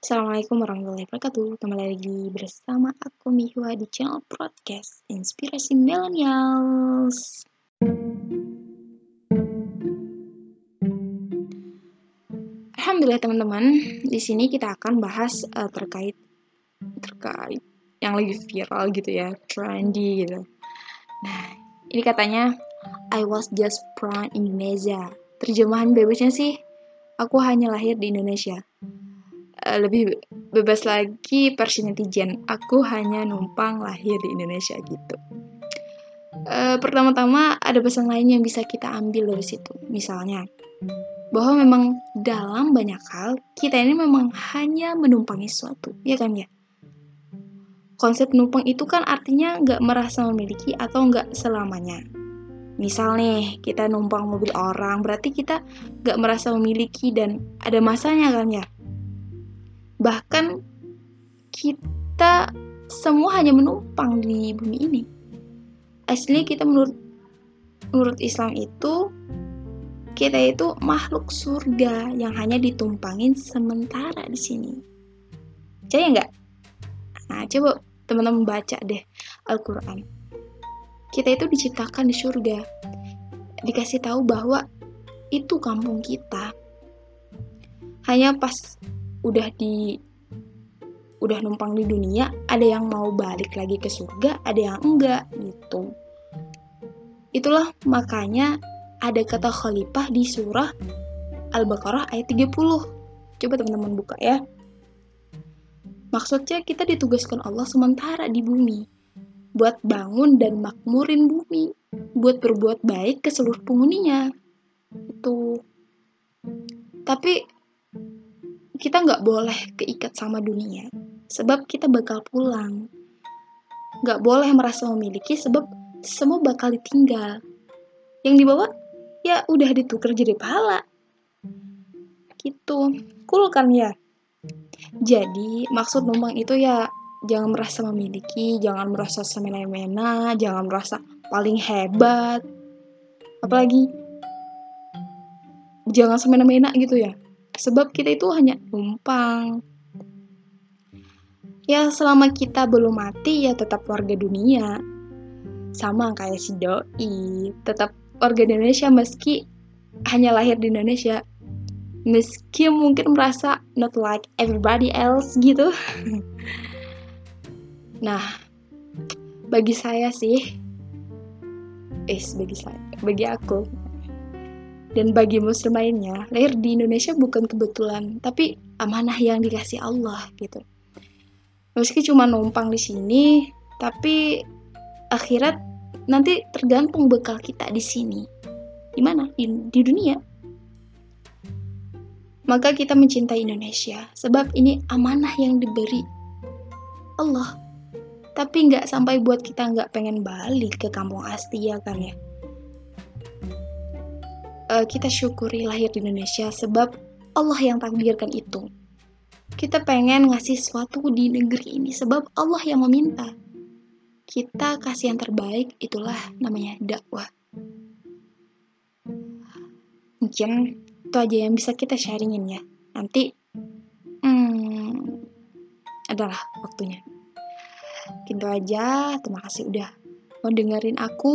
Assalamualaikum warahmatullahi wabarakatuh. Kembali lagi bersama aku Mihwa di channel podcast Inspirasi Millennials. Alhamdulillah teman-teman, di sini kita akan bahas uh, terkait terkait yang lagi viral gitu ya, trendy gitu. Nah, ini katanya I was just born in Indonesia. Terjemahan bebasnya sih, aku hanya lahir di Indonesia lebih bebas lagi versi netizen. Aku hanya numpang lahir di Indonesia gitu. Uh, pertama-tama ada pesan lain yang bisa kita ambil dari situ. Misalnya, bahwa memang dalam banyak hal kita ini memang hanya menumpangi sesuatu, ya kan ya? Konsep numpang itu kan artinya nggak merasa memiliki atau nggak selamanya. Misal nih, kita numpang mobil orang, berarti kita nggak merasa memiliki dan ada masanya kan ya? Bahkan kita semua hanya menumpang di bumi ini. Asli kita menurut menurut Islam itu kita itu makhluk surga yang hanya ditumpangin sementara di sini. Percaya nggak? Nah, coba teman-teman baca deh Al-Quran. Kita itu diciptakan di surga. Dikasih tahu bahwa itu kampung kita. Hanya pas udah di udah numpang di dunia, ada yang mau balik lagi ke surga, ada yang enggak gitu. Itulah makanya ada kata khalifah di surah Al-Baqarah ayat 30. Coba teman-teman buka ya. Maksudnya kita ditugaskan Allah sementara di bumi buat bangun dan makmurin bumi, buat berbuat baik ke seluruh penghuninya. Itu. Tapi kita nggak boleh keikat sama dunia, sebab kita bakal pulang. Nggak boleh merasa memiliki, sebab semua bakal ditinggal. Yang dibawa, ya udah ditukar jadi pahala. Gitu, cool kan ya? Jadi, maksud numpang itu ya jangan merasa memiliki, jangan merasa semena-mena, jangan merasa paling hebat. Apalagi, jangan semena-mena gitu ya sebab kita itu hanya numpang. Ya, selama kita belum mati, ya tetap warga dunia. Sama kayak si Doi, tetap warga Indonesia meski hanya lahir di Indonesia. Meski mungkin merasa not like everybody else gitu. nah, bagi saya sih, eh, bagi saya, bagi aku, dan bagi muslim lainnya, lahir di Indonesia bukan kebetulan, tapi amanah yang dikasih Allah gitu. Meski cuma numpang di sini, tapi akhirat nanti tergantung bekal kita di sini. Di mana? Di, di dunia. Maka kita mencintai Indonesia, sebab ini amanah yang diberi Allah. Tapi nggak sampai buat kita nggak pengen balik ke kampung asli ya kan ya uh, kita syukuri lahir di Indonesia sebab Allah yang takdirkan itu. Kita pengen ngasih sesuatu di negeri ini sebab Allah yang meminta. Kita kasih yang terbaik, itulah namanya dakwah. Mungkin itu aja yang bisa kita sharingin ya. Nanti hmm, adalah waktunya. Gitu aja, terima kasih udah mau dengerin aku.